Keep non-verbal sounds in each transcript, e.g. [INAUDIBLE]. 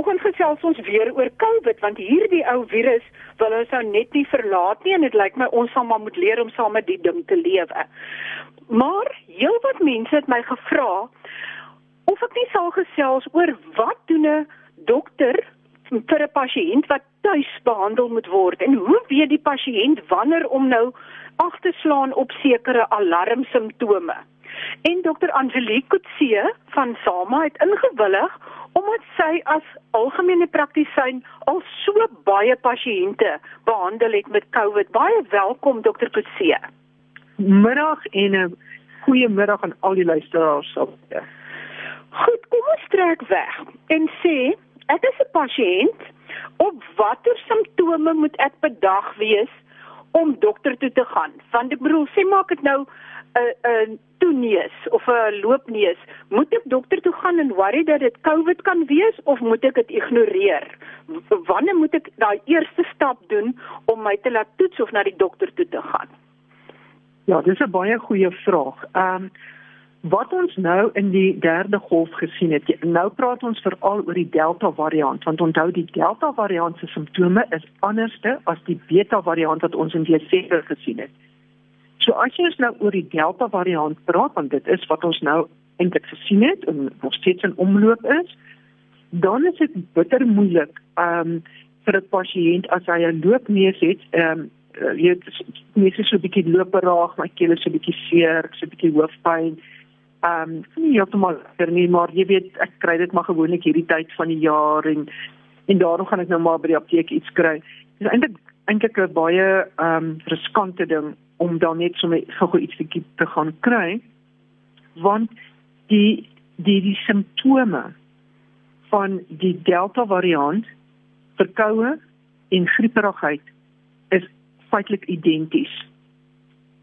vanoggend gesels ons weer oor COVID want hierdie ou virus wil ons nou net nie verlaat nie en dit lyk my ons sal maar moet leer om saam met die ding te lewe. Maar heelwat mense het my gevra of ek nie sal gesels oor wat doen 'n dokter vir 'n pasiënt wat tuis behandel moet word en hoe weet die pasiënt wanneer om nou ag te slaan op sekere alarmsimptome. En dokter Angelique Kutse van Sama het ingewillig omdat sy as algemene praktisyn al so baie pasiënte behandel het met COVID. Baie welkom dokter Kutse. Middag en 'n goeie middag aan al die luisteraars. Goed, kom ons trek weg en sê ek is 'n pasiënt. Op watter simptome moet ek bedag wees om dokter toe te gaan? Want ek bedoel, sê maak dit nou 'n 'n toeneus of 'n loopneus, moet ek dokter toe gaan en worry dat dit COVID kan wees of moet ek dit ignoreer? Wanneer moet ek daai eerste stap doen om my te laat toets of na die dokter toe te gaan? Ja, dis 'n baie goeie vraag. Ehm um, wat ons nou in die derde golf gesien het, nou praat ons veral oor die Delta variant, want onthou die Delta variant se simptome is anderste as die Beta variant wat ons in Desember gesien het. So as jy nou oor die Delta variant praat, want dit is wat ons nou eintlik gesien het en nog steeds in omloop is, dan is dit bitter moeilik um vir 'n pasiënt as hy 'n loopneus het, um jy net so 'n bietjie loperaag, my keel is so 'n bietjie seer, so 'n bietjie hoofpyn. Um nie heeltemal ter nie, maar jy weet ek kry dit maar gewoonlik hierdie tyd van die jaar en en daarom gaan ek nou maar by die apteek iets kry. Dit is eintlik eintlik 'n baie um riskante ding om dan net so gou iets te, te gaan kry want die die die simptome van die delta variant verkoue en grieperigheid is feitelik identies.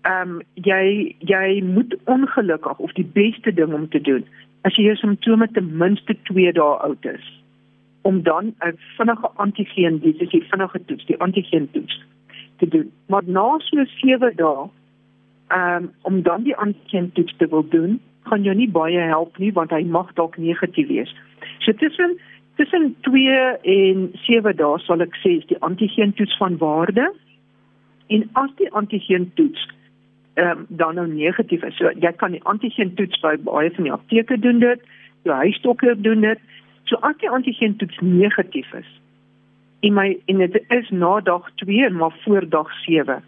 Ehm um, jy jy moet ongelukkig of die beste ding om te doen as jy jou simptome ten minste 2 dae oud is om dan 'n vinnige antigeen dis is die vinnige toets die antigeen toets te doen. Maar na so 7 dae, um, om dan die antigen toets te wil doen, gaan jou nie baie help nie want hy mag dalk negatief wees. So tussen tussen 2 en 7 dae sal ek sê is die antigen toets van waarde. En as die antigen toets ehm um, dan nou negatief is, so jy kan die antigen toets by baie van die apteke doen dit, jou huisdokter doen dit. So as die antigen toets negatief is, en my en dit is na dag 2 maar voor dag 7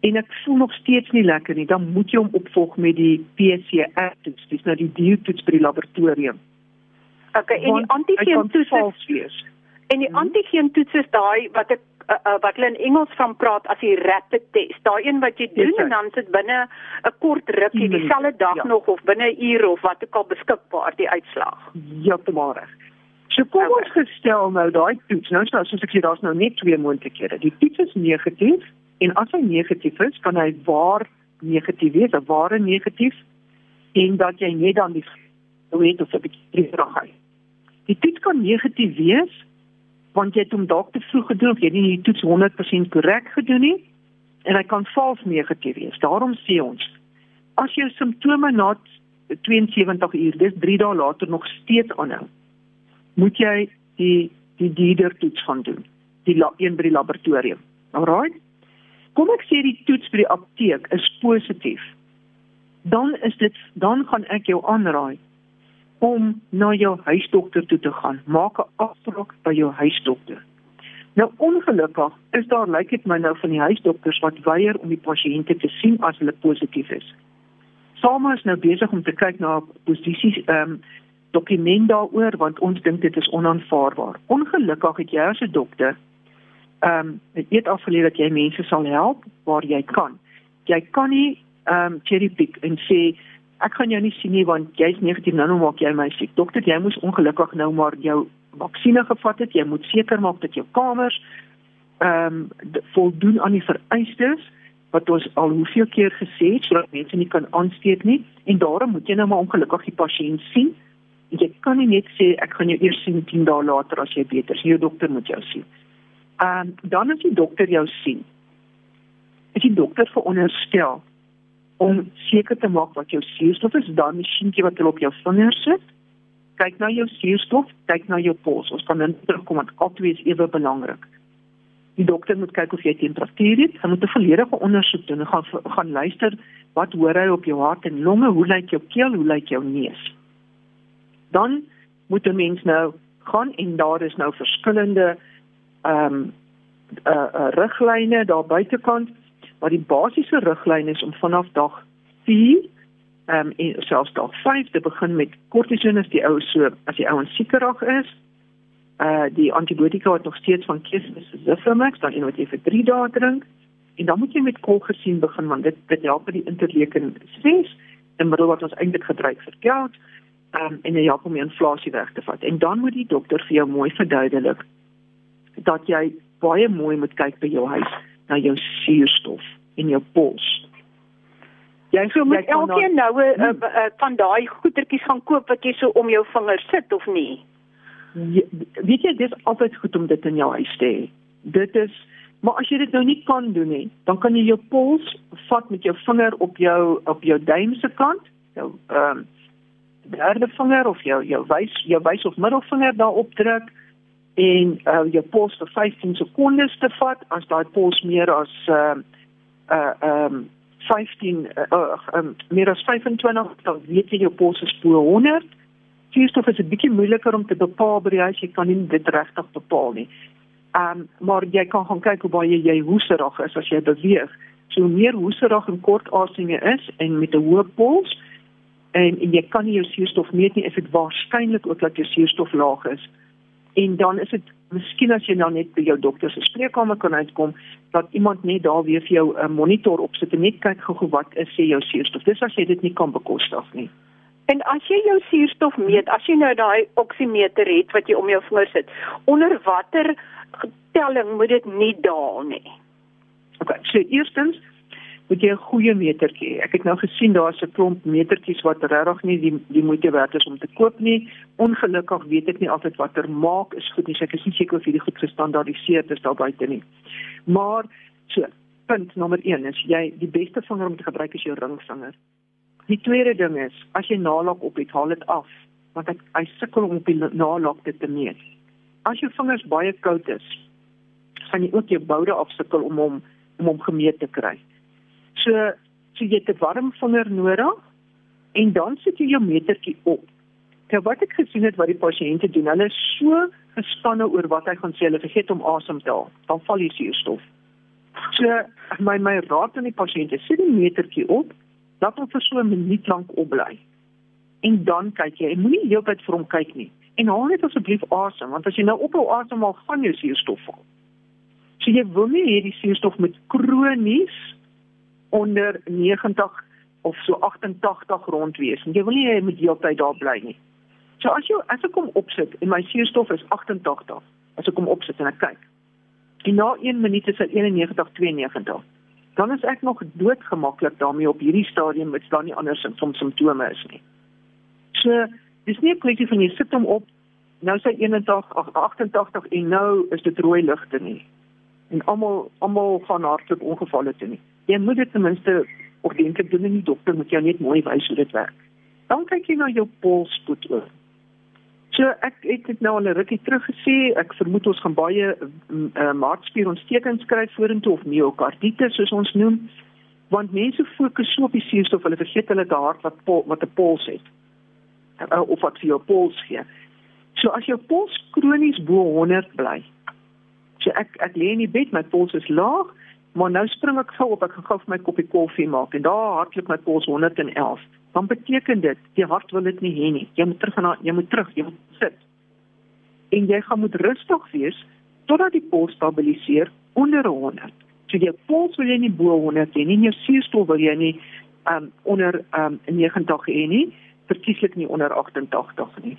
en ek voel nog steeds nie lekker nie. Dan moet jy hom opvolg met die PCR toets. Dis nou die diertoets by die laboratorium. Okay en die antigeen toets is en die hmm. antigeen toets is daai wat ek uh, uh, wat hulle in Engels van praat as die rapid test. Daai een wat jy doen yes, en dan sit binne 'n kort rukkie dieselfde dag ja. nog of binne 'n uur of wat ook al beskikbaar die uitslag. Ja tomorrow So kom ons gestel nou daai toets. Nou soos ek sê daar's nou net twee moontlikhede. Die toets is negatief en as hy negatief is, kan hy waar negatief wees, 'n ware negatief en dat jy net dan die weet of dit reg is. Die toets kan negatief wees want jy het hom dalk te vroeg gedoen of jy het nie die toets 100% korrek gedoen nie en hy kan vals negatief wees. Daarom sê ons as jou simptome na 72 uur, dis 3 dae later nog steeds aanhou moet jy die die dieder toets gaan doen. Die een by die laboratorium. Alraai. Kom ek sê die toets by die apteek is positief. Dan is dit dan gaan ek jou aanraai om na jou huisdokter toe te gaan. Maak 'n afspraak by jou huisdokter. Nou ongelukkig is daar lyk dit my nou van die huisdokters wat weier om die pasiënte te sien as hulle positief is. Sommige is nou besig om te kyk na posisies ehm um, dokument daaroor want ons dink dit is onaanvaarbaar. Ongelukkig het jy as 'n dokter ehm um, dit afgeleer dat jy mense sal help waar jy kan. Jy kan nie ehm um, cherry pick en sê ek kan jou nie sien nie want jy's negatief nou nou maak jy my siek. Dokter, jy moes ongelukkig nou maar jou vaksines gevat het. Jy moet seker maak dat jou kamers ehm um, voldoen aan die vereistes wat ons al hoeveel keer gesê het sodat mense nie kan aansteek nie en daarom moet jy nou maar ongelukkig die pasiënt sien jy kan nie net sê ek gaan jou eers sien 10 dae later as jy beter is. Jou dokter moet jou sien. Ehm um, dan as die dokter jou sien, is die dokter veronderstel om seker te maak wat jou suurstof is, dan 'n masjienkie wat hulle op jou vinger sit kyk na jou suurstof, kyk na jou pols. Ons kan terugkom want albei is ewe belangrik. Die dokter moet kyk of jy temperatuur het. Hy moet 'n volledige ondersoek doen. Hy gaan gaan luister wat hoor hy op jou hart en longe, hoe lyk jou keel, hoe lyk jou neus. Dan moet 'n mens nou gaan en daar is nou verskillende ehm um, uh, uh riglyne daar buitekant, maar die basiese riglyn is om vanaf dag 4 ehm um, en selfs dalk 5 te begin met kortison as die ou so as die ou onsiekerig is. Uh die antibiotika wat nog steeds van keuse is Zifamax, dan een wat jy vir 3 dae drink. En dan moet jy met kolgesien begin want dit dit help met die interleukin 6 en middel wat ons eintlik gebruik vir ehm um, en jy help om die inflasie weg te vat. En dan moet die dokter vir jou mooi verduidelik dat jy baie mooi moet kyk by jou huis na jou suurstof en jou pols. Jy sou moet elkeen nou 'n uh, uh, uh, van daai goedertjies gaan koop wat jy so om jou vingers sit of nie. Ja, weet jy dis altyd goed om dit in jou huis te hê. Dit is maar as jy dit nou nie kan doen nie, dan kan jy jou pols vat met jou vinger op jou op jou duim se kant, jou ehm um, derde vinger of jou jou wys jou wys of middelvinger daarop druk en uh, jou pols vir 15 sekondes te vat as daai pols meer as ehm uh, uh, um, 15 uh, uh, um, meer as 25 dan weet jy jou pols is bo 100. Suurstof is 'n bietjie moeiliker om te bepaal by die huis, jy kan nie dit regtig bepaal nie. Ehm um, maar jy kan gaan kyk hoe baie jy hoeserig is as jy beweeg. So meer hoeserig en kort aseming is en met 'n hoë pols en, en jy kan nie jou suurstof meet nie, is dit waarskynlik ook dat jou suurstof laag is. En dan is dit miskien as jy nou net by jou dokter se spreekkamer kan uitkom dat iemand net daar weer vir jou 'n monitor opsit en net kyk gou wat is sê jou suurstof. Dis as jy dit nie kan bekostig nie. En as jy jou suurstof meet, as jy nou daai oksimeter het wat jy om jou vinger sit, onder watter telling moet dit nie daal nie? OK, so eerstens moet jy 'n goeie metertjie hê. Ek het nou gesien daar's 'n klomp metertjies wat regtig nie die die moeite werd is om te koop nie. Ongelukkig weet ek nie altyd watter maak is goed nie. So ek is nie seker of hierdie goed gestandaardiseer is daar buite nie. Maar so, punt nommer 1 is jy die beste vinger om te gebruik is jou ringvinger. Die tweede ding is as jy naalak op het, haal dit af want ek hy sukkel om op die naalak te meet. As jou vingers baie koud is, gaan jy ook jou boude afsukkel om hom om hom gemeet te kry. So so jy het 'n warm vinger nodig en dan sit jy jou metertjie op. Nou wat ek gesien het wat die pasiënte doen, hulle is so gespanne oor wat hy gaan sê, hulle vergeet om asem te haal. Dan val die suurstof. So my my raad aan die pasiënte, sit die metertjie op, laat hom vir so 'n minuut lank opbly. En dan kyk jy, jy moenie heeltyd vir hom kyk nie. En haal net asseblief asem, want as jy nou ophou asemhaal, gaan jou suurstof val. So jy wil nie hê die suurstof moet kronies onder 90 of so 88 rond wees. En jy wil nie jy moet heeltyd daar bly nie. So as jy as ek kom opsit en my suurstof is 88, as ek kom opsit en ek kyk. En na 1 minuut is dit 91 92. Dan is ek nog doodgemaklik daarmee op hierdie stadium met dan nie anders simptome is nie. So dis nie 'n kwessie van jy sit hom op nou sê 81 88 en nou is dit rooi ligte nie. En almal almal van hartlik ongevalle toe nie jy moet dit ten minste ordentlik doen en die dokter moet jou net mooi wys hoe dit werk. Dan kyk jy na jou polsspoed ook. So ek het dit nou al 'n rukkie terug gesê, ek vermoed ons gaan baie uh, maagspierontstekings kry vorentoe of myokarditis soos ons noem, want mense fokus so op die suurstof, hulle vergeet hulle te hart wat pol, wat 'n pols het. Uh, of wat vir jou pols gee. So as jou pols kronies bo 100 bly, so ek ek lê in die bed, my pols is laag, Maar nou spring ek gou op, ek gaan gou vir my koppie koffie maak en daar hartlik my pols 111. Dan beteken dit die hart wil dit nie hê nie. Jy moet terug na jy moet terug, jy moet sit. En jy gaan moet rustig wees totdat die pols stabiliseer onder 100. So jy pols wil jy nie bo 100 hê nie, jou suurstof wil jy nie um onder um 90 hê nie, verkieslik nie onder 88 nie.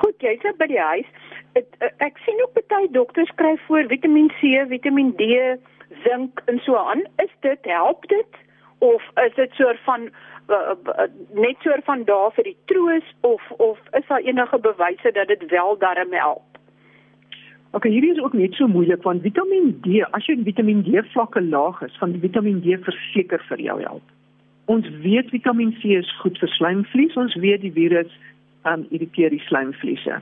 Goed, jy sê by die huis het, eh, ek sien ook baie dokters skryf voor Vitamiin C, Vitamiin D, sink en so aan. Is dit help dit of is dit soort van uh, net soort van daar vir die troos of of is daar enige bewyse dat dit wel darm help? Oké, okay, hierdie is ook net so moeilik want Vitamiin D, as jou Vitamiin D vlakke laag is, gaan die Vitamiin D verseker vir jou help. Ons weet Vitamiin C is goed vir slijmvlies, ons weet die virus um irriteer die slijmvliese.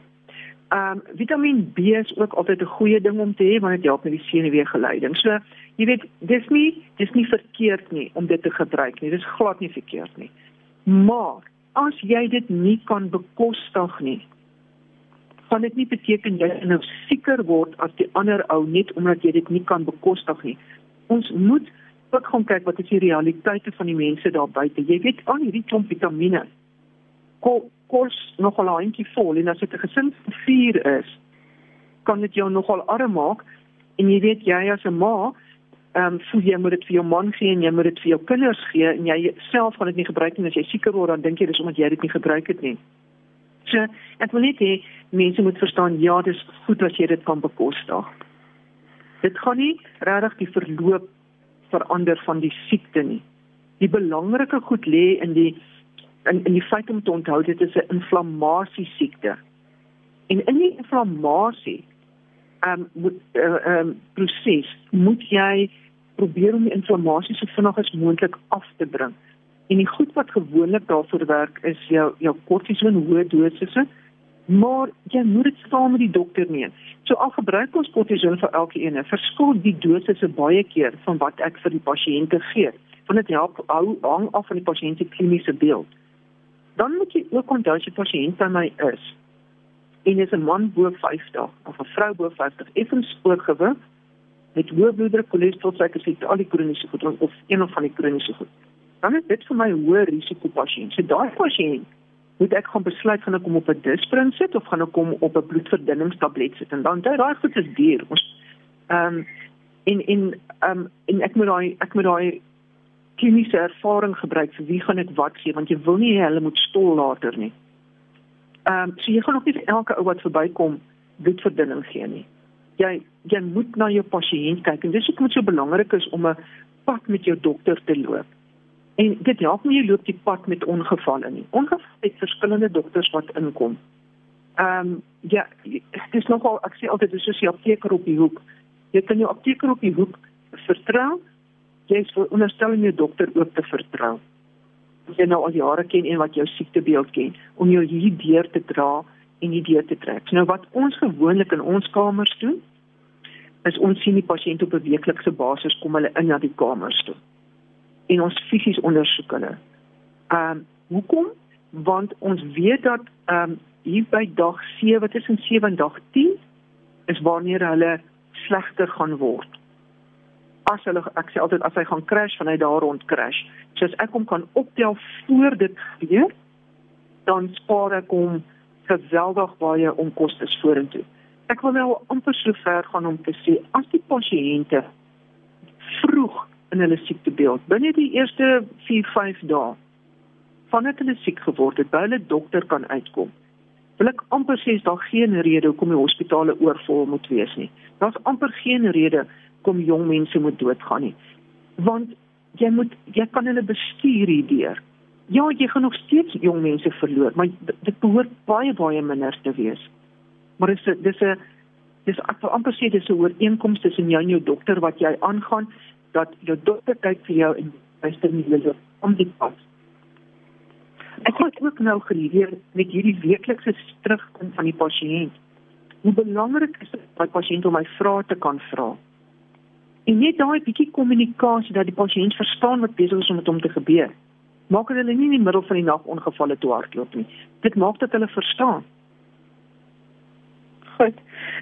Um Vitamiin B is ook altyd 'n goeie ding om te hê want dit help met die senuweegeleiding. So, jy weet, dis nie dis nie verkeerd nie om dit te gebruik nie. Dis glad nie verkeerd nie. Maar as jy dit nie kan bekostig nie, kan dit nie beteken jy nou sieker word as die ander ou net omdat jy dit nie kan bekostig nie. Ons moet ook gaan kyk wat is die realiteite van die mense daar buite. Jy weet al hierdie klomp vitamiene kos nogal 'n handjie vol en as dit 'n gesin van 4 is, kan dit jou nogal arm maak en jy weet jy as 'n ma ehm um, voel jy moet dit vir jou man gee en jy moet dit vir jou kinders gee en jy self gaan dit nie gebruik nie as jy seker word dan dink jy dis omdat jy dit nie gebruik het nie. So, ek wil net hê mense moet verstaan ja, dis goed as jy dit kan bekostig. Dit gaan nie regtig die verloop verander van die siekte nie. Die belangrike goed lê in die in in die feit om te onthou dit is 'n inflammasie siekte. En in die inflammasie ehm um, moet ehm uh, um, proses moet jy probeer om die inflammasie so vinnig as moontlik af te bring. En die goed wat gewoonlik daarvoor werk is jou jou kortison hoë dosisse, maar jy moet dit saam met die dokter neem. So al gebruik ons kortison vir elke ene, verskil die dosisse baie keer van wat ek vir die pasiënte gee. Want dit help hou hang af van die pasiënt se kliniese beeld dan moet jy ook onthou as jy pasiënt by my is en is 'n man bo 50 of 'n vrou bo 50 effens oorgewig met hoë bloeddruk, cholesterol, suiker, siekte, al die kroniese goed of een of van die kroniese goed. Dan is dit vir my 'n hoë risiko pasiënt. So daai pasiënt moet ek gaan besluit gaan ek hom op 'n disprin sit of gaan ek hom op 'n bloedverdunningstablet sit en dan daai goed is duur. Ons ehm um, in in ehm um, en ek moet daai ek moet daai kliniese ervaring gebruik vir wie gaan ek wat gee want jy wil nie hulle moet stol later nie. Ehm um, so jy gaan ook nie vir elke ou wat verbykom bloedverdunning gee nie. Jy jy moet na jou pasiënt kyk en dis hoekom dit so belangrik is om 'n pad met jou dokter te loop. En dit help nie jy loop die pad met ongevalle nie. Ongeval het verskillende dokters wat inkom. Ehm um, ja, dit is nogal ek sê altyd dis soos jy apteker op die hoek. Jy kan jou apteker op die hoek vertrou jy is veronderstel om jou dokter ook te vertrou. As jy nou al jare ken en wat jou siektebeeld ken, om jou hier deur te dra en hier deur te trek. Nou wat ons gewoonlik in ons kamers doen, is ons sien die pasiënt op 'n weeklikse basis kom hulle in na die kamers toe. En ons fisies ondersoek hulle. Ehm um, hoekom? Want ons weet dat ehm um, hier by dag 7 tussen 7 en dag 10 is wanneer hulle slegter gaan word as hulle ek sê altyd as hy gaan crash van hy daar rond crash. So as ek hom kan optel voor dit gebeur, dan spaar ek hom geweldig baie onkoste vorentoe. Ek wil nou amper so ver gaan om te sê as die pasiënte vroeg in hulle siektebeeld binne die eerste 4-5 dae vandat hulle siek geword het, by hulle dokter kan uitkom. Wil ek amper sê daar geen rede hoekom die hospitale oorvol moet wees nie. Daar's amper geen rede kom jong mense moet doodgaan nie. Want jy moet jy kan hulle bestuur hierdeur. Ja, jy gaan nog steeds jong mense verloor, maar dit behoort baie baie minder te wees. Maar dis dis 'n dis ek wil amper sê dis 'n ooreenkoms tussen jou en jou dokter wat jy aangaan dat jou dokter kyk vir jou en luister nie hulle om die pas. Ek het ook nou geleer met hierdie weeklikse terugkom van die pasiënt. Hoe belangrik is dit dat pasiënt om my vrae te kan vra? En net daai bietjie kommunikasie dat die pasiënt verstaan wat besig is om met hom te gebeur. Maak hulle nie in die middel van die nag ongevalle toe hardloop nie. Dit maak dat hulle verstaan. Goed.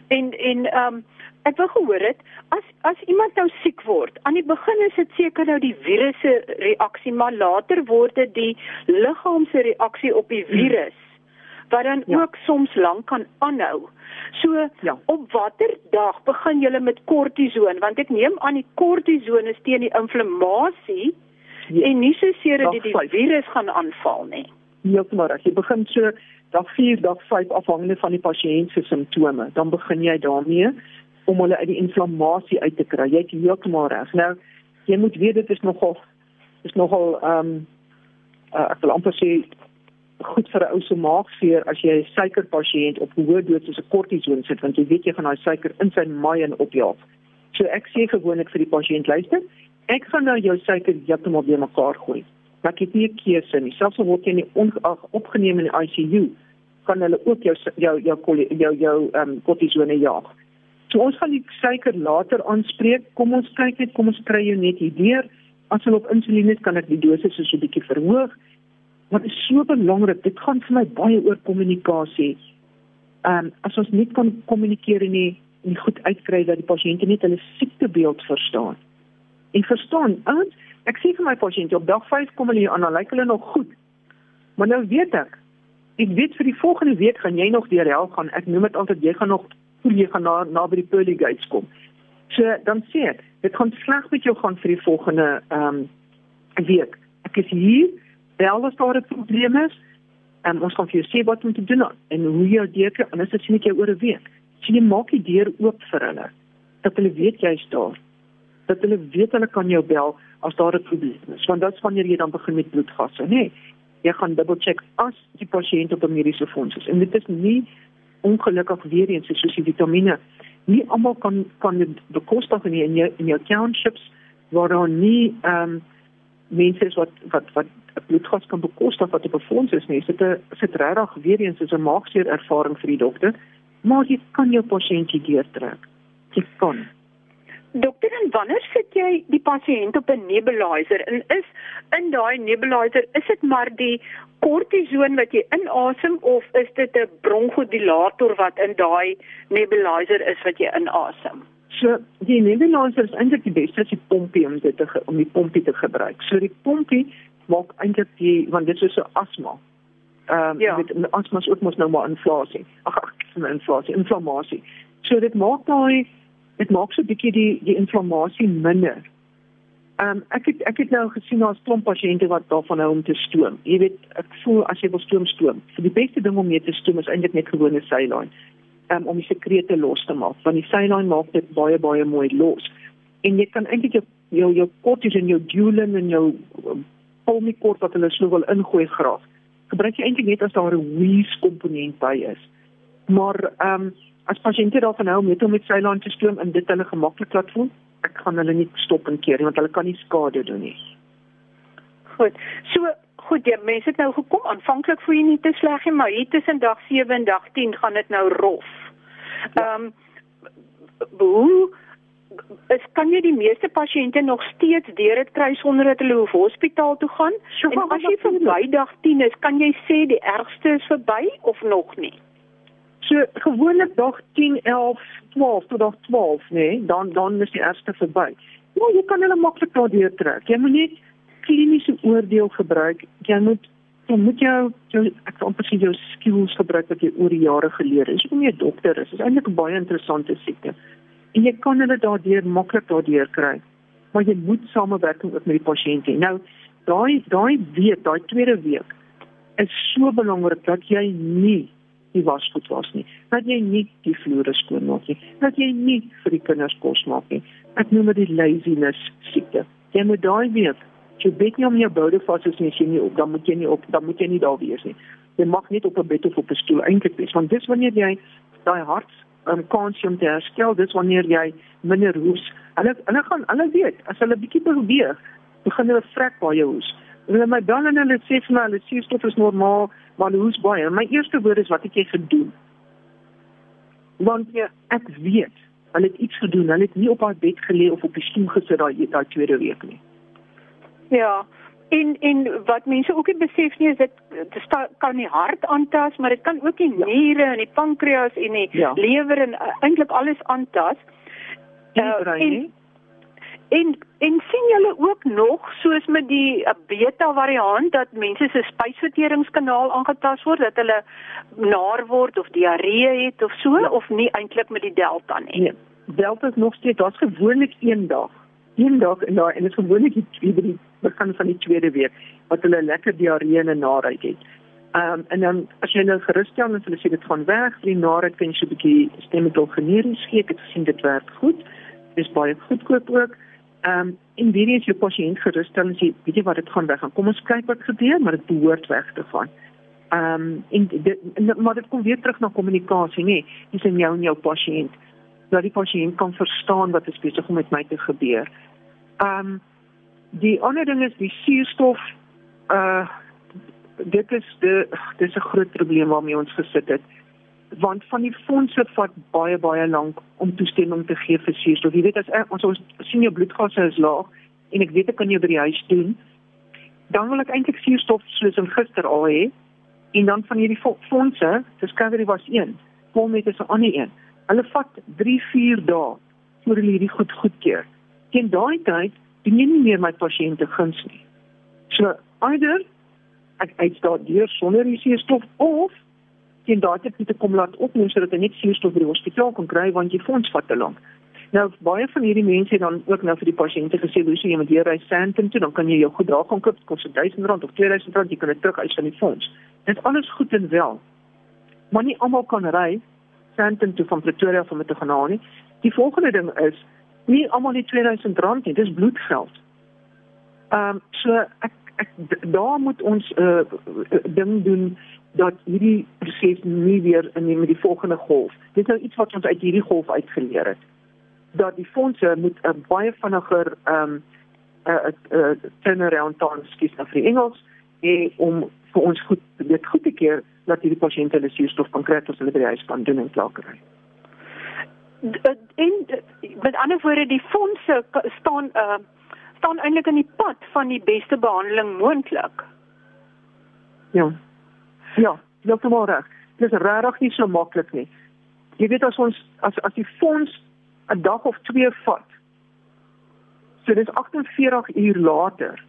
En en ehm um, ek wou gehoor het as as iemand nou siek word, aan die begin is dit seker nou die virus se reaksie, maar later word dit die liggaam se reaksie op die virus wat dan ja. ook soms lank kan aanhou. So ja. op watter dag begin julle met kortison want ek neem aan die kortison is teen die inflammasie ja. en nie so seer dat dit die virus gaan aanval nie. Maar as jy begin so dag 4, dag 5 afhangende van die pasiënt se simptome, dan begin jy daarmee om hulle uit die inflammasie uit te kry. Jy het heeltemal reg. Nou jy moet weet dit is nogal is nogal ehm um, uh, ek wil amper sê goed vir 'n ou se maagseer as jy 'n suikerpasiënt op hoë dosis se kortison sit want jy weet jy gaan daai suiker in sy maai en opjaag. So ek sê gewoonlik vir die pasiënt luister, ek gaan nou jou suiker heeltemal bymekaar gooi. Maar ek het nie 'n keuse nie. Selfs al word jy nie ongeag opgeneem in die ICU, kan hulle ook jou jou jou jou jou ehm um, kortisone jaag. So ons gaan die suiker later aanspreek. Kom ons kyk net, kom ons kry jou net hierdeur. As hulle op insulien is, kan ek die dosis so 'n bietjie verhoog. Wat is so belangrik, dit gaan vir my baie oor kommunikasie. Ehm um, as ons nie kan kommunikeer nie, nie goed uitkry dat die pasiënte net hulle siektebeeld verstaan. En verstaan, ouens, ek sê vir my pasiënte op dag 5 kom hulle aan, lyk hulle nog goed. Maar nou weet ek, ek weet vir die volgende week gaan jy nog deur hel gaan. Ek noem dit altyd jy gaan nog hoe jy gaan na na by die pearly gates kom. So dan sê ek, dit gaan sleg met jou gaan vir die volgende ehm um, week. Ek is hier, bel as daar 'n probleem is. En ons kan vir jou sê wat om te doen en hoe jy dit kan, anders ek jou oor 'n week. Sien jy maak die deur oop vir hulle. Dat hulle weet jy's daar. Dat hulle weet hulle kan jou bel as daar 'n probleem is. Want dit is wanneer jy dan begin met bloedgasse, nê? Nee, jy gaan double check as die pasiënt op 'n mediese fonds is. En dit is nie ongelukkig weer eens soos die vitamiene. Nie almal kan kan dit bekostig nie in jou in jou townships waar daar nie ehm um, mense is wat wat wat bloedgas kan bekostig wat op 'n fonds is nie. Dit is dit regtig weer eens is 'n maakseer ervaring vir die dokter maar jy kan jou pasiënt deurtrek. Jy kan. Dokter, en wanneer sit jy die pasiënt op 'n nebulizer en is in daai nebulizer is dit maar die kortison wat jy inasem of is dit 'n bronkodilator wat in daai nebulizer is wat jy inasem? So die nebulizer is eintlik die beste as jy pompie om dit te om die pompie te gebruik. So die pompie maak eintlik die want dit is so asma. Ehm um, ja. met asma is ook mos nou maar inflasie. Ag ag, inflasie, inflammasie. So dit maak daai dit maak so 'n bietjie die die inflammasie minder. Ehm um, ek het ek het nou gesien daar's klomp pasiënte wat daarvan hou om te stoom. Jy weet, ek voel as jy wil stoom stoom. So die beste ding om mee te stoom is eintlik net gewone saline. Um, om die sekrete los te maak. Want die saline maak dit baie baie mooi los. En jy kan eintlik jou jou jou kortison, jou dulin en jou um, pulmicort wat hulle sou wil ingooi graag gebruik jy eintlik net as daar 'n wheeze komponent by is. Maar ehm um, as pasiënte daarvan hou met om met Cylon te stoom en dit hulle gemaklik laat voel, ek gaan hulle nie stop en keer nie want hulle kan nie skade doen nie. Goed. So goed, jy mense het nou gekom aanvanklik voel jy nie te sleg nie, maar hier tussen dag 7 en dag 10 gaan dit nou rof. Ehm um, hoe is kan jy die meeste pasiënte nog steeds deur dit kry sonder dat hulle hoef hospitaal toe gaan? So, en as jy verby dag 10 is, kan jy sê die ergste is verby of nog nie? So gewoonlik dag 10, 11, 12 tot dag 12, nee, dan dan is die ergste verby. Ja, jy kan hulle maklik daardeur trek. Jy moet net kliniese oordeel gebruik. Jy moet jy moet jou, jou ek wil amper sê jou skills gebruik wat jy oor die jare geleer het. Jy nie 'n dokter is. Is eintlik 'n baie interessante siekte en jy kan hulle daardeur maklik daardeur kry. Maar jy moet samewerking ook met die pasiënt hê. Nou, daai daai week, daai tweede week is so belangrik dat jy nie die wasgoed was nie. Dat jy nie die vloere skoon maak nie. Dat jy nie vir die kinders kos maak nie. Ek noem dit laziness siekte. Jy moet daai week jy weet nie om jou boude vas is nie, jy nie op, dan moet jy nie op, dan moet jy nie daar wees nie. Jy mag net op 'n bed of op 'n stoel eintlik wees, want dis wanneer jy daai hart um, kans om te herstel dis wanneer jy minder hoes. Hulle hulle gaan hulle weet as hulle bietjie beweeg, begin hulle vrek baie hoes. Hulle my dan en hulle sê vir my hulle suurstof is normaal, maar hulle hoes baie. My eerste woord is wat het jy gedoen? Want ja, ek weet, hulle het iets gedoen. Hulle het nie op haar bed gelê of op die stoel gesit daai daai tweede week nie. Ja, en en wat mense ook nie besef nie is dit dit kan die hart aantas, maar dit kan ook die ja. niere en die pankreas en die ja. lewer en uh, eintlik alles aantas. Uh, en, en en sien julle ook nog soos met die uh, beta variant dat mense se spysverteringskanaal aangetast word dat hulle naar word of diarree het of so ja. of nie eintlik met die delta nie. Nee. Delta is nog steeds daar's gewoonlik een dag. Een dag en daar en dit is gewoonlik die, die begin van die tweede week wat hulle lekker diarree en naarheid het. Ehm um, en dan as jy nou gerus stel en hulle sê dit gaan weg, die naarheid kan jy so 'n bietjie stemmetol generies gee. Ek gesien dit werk goed. Dis baie goedkoop ook. Ehm um, en wie is jou pasiënt gerus stel en sê weet jy wat dit gaan weg gaan. Kom ons kyk wat gebeur, maar dit behoort weg te gaan. Ehm um, en dit maar dit kom weer terug na kommunikasie, nê? Dis in jou en jou pasiënt. Dat die pasiënt kan verstaan wat is besig om met my te gebeur. Ehm um, Die ander ding is die suurstof uh dit is die dis 'n groot probleem waarmee ons gesit het want van die fondse vat baie baie lank om toestemming te gee vir suurstof. Jy weet as ons ons sien jou bloedgasse is laag en ek weet ek kan jou by die huis doen, dan wil ek eintlik suurstof soos in gister al hê en dan van hierdie fondse, Discovery was een, Volmet is 'n ander een. Hulle vat 3, 4 dae voor hulle hierdie goed goedkeur. Teen daai tyd doen jy nie meer my pasiënte guns nie. So, either ek uitstaan deur sonder die suurstof of teen daai tyd ek kom laat opneem sodat hy net suurstof by die hospitaal kan kry want jy fonds vat te lank. Nou baie van hierdie mense dan ook nou vir die pasiënte gesê, "Lucy, jy moet hier ry Sandton toe, dan kan jy jou goed daar gaan koop, kos R1000 of R2000, jy kan dit terug uit van die fonds." Dit alles goed en wel. Maar nie almal kan ry Sandton toe van Pretoria van met te gaan haal nie. Die volgende ding is nie almal die R2000 nie, dis bloedgeld. Ehm um, so ek, ek daar moet ons 'n uh, ding doen dat hierdie proses nie weer in die, die volgende golf. Dit is nou iets wat ons uit hierdie golf uitgeleer het dat die fondse moet 'n uh, baie vinniger ehm um, 'n uh, 'n uh, uh, turnaround time skies na vir Engels en om vir ons goed dit goed te keer dat hierdie pasiënte hulle suurstof kan kry as hulle by die huis kan doen en klaar kry. En met ander woorde die fondse staan uh staan eintlik in die pad van die beste behandeling moontlik. Ja. Ja, maar reg. Dit is regtig nie so maklik nie. Jy weet as ons as as die fonds 'n dag of twee vat. So dis 48 uur later.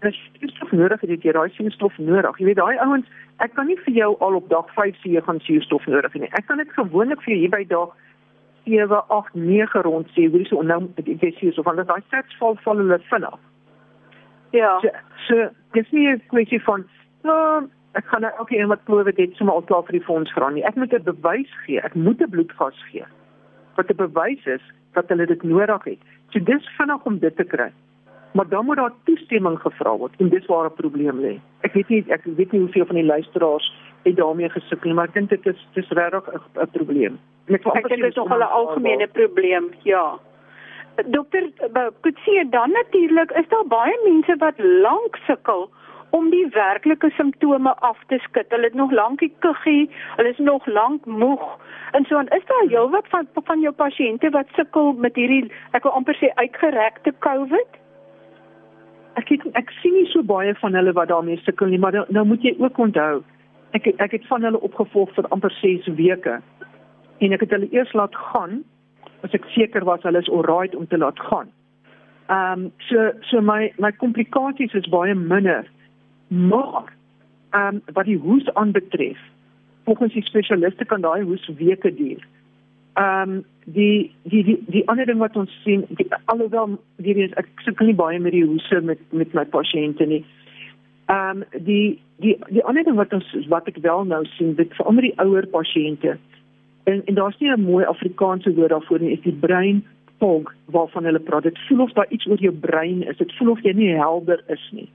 Dis suurstof nodig het jy daai suurstof nodig. Jy weet daai ouens, ek kan nie vir jou al op dag 5 sê jy gaan suurstof nodig hê nie. Ek kan dit gewoonlik vir jou hier by dag 7, 8, 9 rond sê hoe dis nou met die suurstof want daai sets val val hulle vinnig. Ja. So, so dis nie 'n kwessie van nou ek gaan nou elke een wat probeer dit sommer al klaar vir die fonds vra nie. Ek moet 'n bewys gee. Ek moet 'n bloedgas gee wat 'n bewys is dat hulle dit nodig het. So dis vinnig om dit te kry. Maar dan moet daar toestemming gevra word en dis waar 'n probleem lê. Ek weet nie ek weet nie hoeveel van die luisteraars het daarmee gesukkel maar ek dink dit is dis regtig 'n probleem. En ek ek dink dit is nog 'n algemene probleem, ja. Dokter, ek sien dan natuurlik is daar baie mense wat lank sukkel om die werklike simptome af te skud. Hulle het nog lank die kuggie, hulle is nog lank moeg. En so en is daar heelwat van van jou pasiënte wat sukkel met hierdie ek wil amper sê uitgerekte COVID? Ek het, ek sien nie so baie van hulle wat daarmee sukkel nie, maar nou, nou moet jy ook onthou ek ek het van hulle opgevolg vir amper 6 weke. En ek het hulle eers laat gaan as ek seker was hulle is alright om te laat gaan. Ehm um, so so my my komplikasies is baie minder Maar ehm um, wat die hoes aanbetref, volgens die spesialiste kan daai hoes weke duur. Ehm um, die die die die ander ding wat ons sien, die, alhoewel hier is ek sukkel nie baie met die hoese met met my pasiënte nie. Ehm um, die die die ander ding wat ons wat ek wel nou sien, dit vir al die ouer pasiënte. En en daar's nie 'n mooi Afrikaanse woord daarvoor nie, is die brein fog waarvan hulle praat. Dit voel of daar iets oor jou brein is. Dit voel of jy nie helder is nie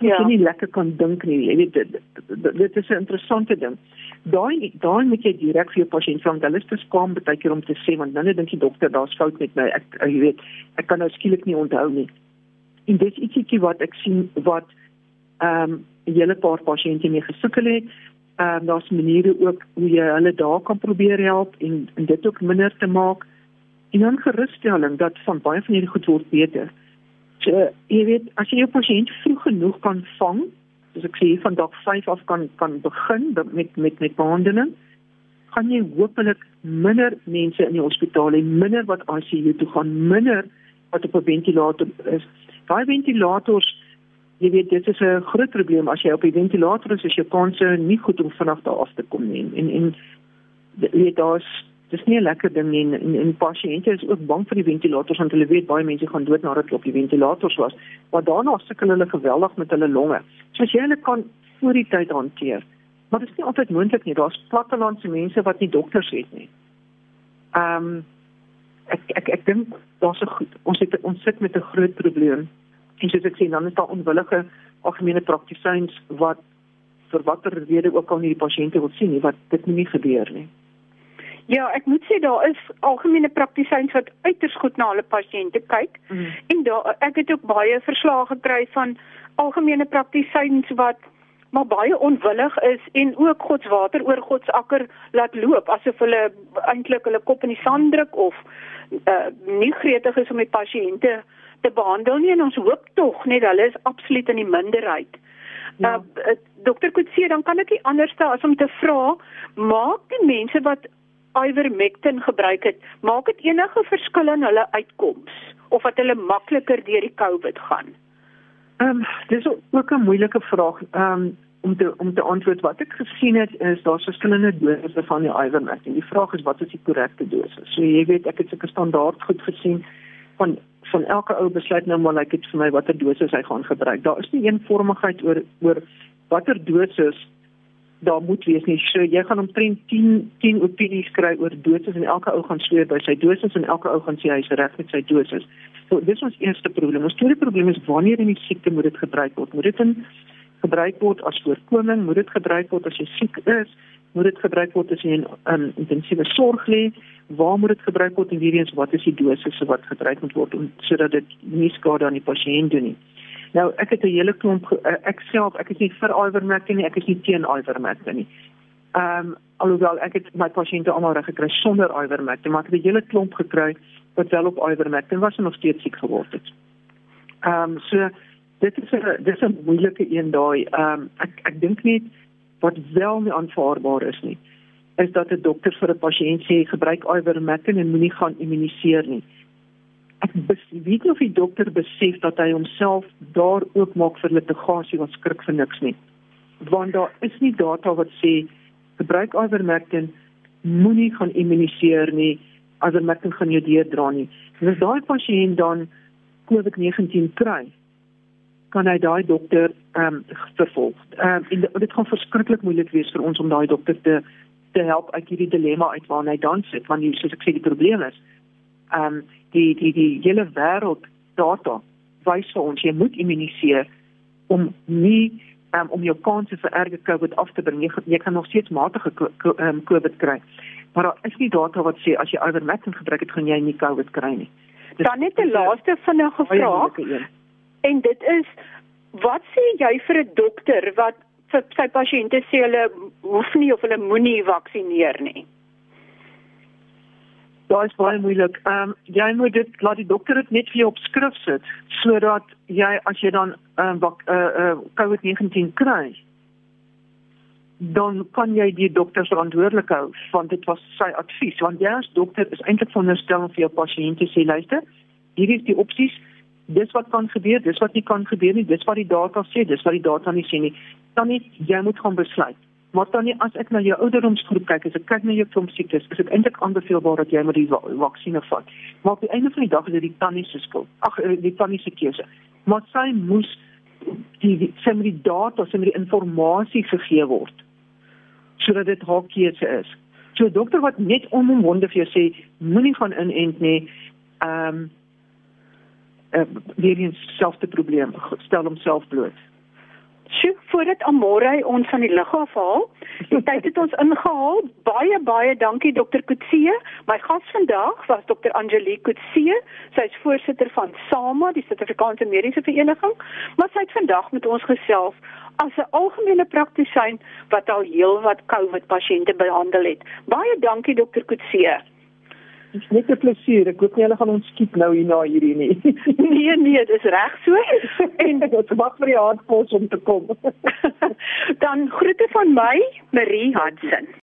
ja. jy nie lekker kan dink nie. Jy weet dit, dit, dit is 'n interessante ding. Daai daai moet jy direk vir jou pasiënt vra want hulle is te skaam baie keer om te sê want dan dink die dokter daar's fout met my. Ek jy weet, ek kan nou skielik nie onthou nie. En dit is ietsiekie wat ek sien wat ehm um, 'n hele paar pasiënte mee gesukkel het. Ehm um, daar's maniere ook hoe jy hulle daar kan probeer help en, en dit ook minder te maak. En dan gerusstelling dat van baie van hierdie goed word beter. So, jy weet, as jy jou pasiënt vroeg genoeg kan vang, soos ek sê van dag 5 af kan kan begin met met met behandeling, gaan jy hopelik minder mense in die hospitaal hê, minder wat ICU toe gaan, minder wat op 'n ventilator is. Daai ventilators, jy weet, dit is 'n groot probleem as jy op 'n ventilator is, is jou kanse nie goed om vanaf daar af te kom nie. En en jy daar's dis nie 'n lekker ding nie en en, en pasiënte is ook bang vir die ventilators want hulle weet baie mense gaan dood nadat hulle op die ventilators was. Maar daarna sukkel hulle geweldig met hulle longe. So as jy hulle kan voor die tyd hanteer. Maar dit is nie altyd moontlik nie. Daar's plattelandse mense wat nie dokters het nie. Ehm um, ek ek ek dink daar's 'n ons het ons sit met 'n groot probleem. En soos ek sê dan is daar onwillige algemene praktisyns wat vir watter rede ook al nie die pasiënte wil sien nie wat dit nie gebeur nie. Ja, ek moet sê daar is algemene praktisyns wat uiters goed na hulle pasiënte kyk. Mm. En daar ek het ook baie verslae gekry van algemene praktisyns wat maar baie onwillig is en ook God se water oor God se akker laat loop asof hulle eintlik hulle kop in die sand druk of uh, nie gretig is om die pasiënte te behandel nie en ons hoop tog net hulle is absoluut in die minderheid. Ja. Uh, Dokter Kutsie, dan kan ek nie anders stel as om te vra, maak die mense wat ivermectin gebruik het, maak dit enige verskil in hulle uitkoms of wat hulle makliker deur die COVID gaan? Ehm um, dis ook 'n moeilike vraag. Ehm um, om te om te antwoord wat ek gesien het is daar verskillende dosisse van die ivermectin. Die vraag is wat is die korrekte dosis? So jy weet ek het seker standaard goed gesien van van elke ou besluit nou maar like dit vir my watter dosis hy gaan gebruik. Daar is nie eenvormigheid oor oor watter dosis daar moet wees nie. So jy gaan omtrent 10 10 opinies kry oor dosis en elke ou gaan sweer by sy dosis en elke ou gaan sê hy's reg met sy dosis. So dis ons eerste probleem. Ons tweede probleem is wanneer in die siekte moet dit gebruik word? Moet dit in gebruik word as voorkoming? Moet dit gebruik word as jy siek is? Moet dit gebruik word as jy in um, intensiewe sorg lê? Waar moet dit gebruik word en weer eens wat is die dosis wat gebruik moet word om sodat dit nie skade aan die pasiënt doen nie? Nou ek het 'n hele klomp eh, ek self ek is nie vir ivermectin nie, ek is nie teen ivermectin nie. Ehm um, alhoewel ek het my pasiënte almal reg gekry sonder ivermectin, maar ek het 'n hele klomp gekry wat wel op ivermectin was en nog steeds siek geword het. Ehm um, so dit is 'n dis 'n moeilike een daai. Ehm um, ek ek dink net wat wel nie aanvaarbaar is nie is dat 'n dokter vir 'n pasiënt sê gebruik ivermectin en moenie gaan immuniseer nie ek weet nie of die dokter besef dat hy homself daar oopmaak vir litigasie wat skrik vir niks nie. Want daar is nie data wat sê gebruik ivermectin moenie gaan immuniseer nie, ivermectin gaan jou deurdra nie. As daai pasiënt dan COVID-19 kry, kan hy daai dokter ehm um, vervolg. Ehm um, dit gaan verskriklik moeilik wees vir ons om daai dokter te te help uit hierdie dilemma uit waarna hy dan sit, want jy soos ek sê die probleem is ehm um, die die die hele wêreld data wys vir ons jy moet immuniseer om nie um, om jou kanse vir erge COVID af te bring. Jy, jy kan nog steeds matige um, COVID kry. Maar daar is nie data wat sê as jy ivermectin gebruik het, gaan jy nie COVID kry nie. Dus, Dan net 'n laaste vinnige vraag. En dit is wat sê jy vir 'n dokter wat vir sy pasiënte sê hulle hoef nie of hulle moenie vaksinereer nie? Ja, is baie moeilik. Ehm um, jy moet dit laat die dokter dit net vir jou op skrif sit sodat jy as jy dan ehm um, uh, uh, COVID-19 kry, dan kan jy die dokter verantwoordelik hou want dit was sy advies want jy as dokter is eintlik veronderstel om vir jou pasiënt te sê luister, hier is die opsies. Dis wat kan gebeur, dis wat nie kan gebeur nie, dis wat die data sê, dis wat die data nie sê nie. Dan net jy moet gaan besluit. Maar dan nie as ek na jou ouderdomsgroep kyk, as ek kyk na jou klomp siektes, is dit eintlik aanbeveelbaar dat jy met die vaksinne vat. Maar op die einde van die dag is dit die tannie se skuld. Ag, eh, die tannie se keuse. Maar sy moes die sy moet die data, sy moet die inligting gegee word sodat dit haar keuse is. So 'n dokter wat net onomwonde vir jou sê moenie gaan inent nie, ehm um, uh, weer eens selfde probleem stel homself bloot. Sjoe, voordat Amore ons van die lug afhaal, die tyd het ons ingehaal. Baie baie dankie dokter Kutsie. My gas vandag was dokter Angelique Kutsie. Sy is voorsitter van SAMA, die Suid-Afrikaanse Mediese Vereniging, maar sy het vandag met ons gesels as 'n algemene praktisyn wat al heelwat COVID pasiënte behandel het. Baie dankie dokter Kutsie. Dit is net 'n plesier. Ek hoop nie hulle gaan ons skiet nou hier na hierdie nie. [LAUGHS] nee nee, dis reg so. [LAUGHS] en dit wag vir die hartpos om te kom. [LAUGHS] Dan groete van my, Marie Hudson.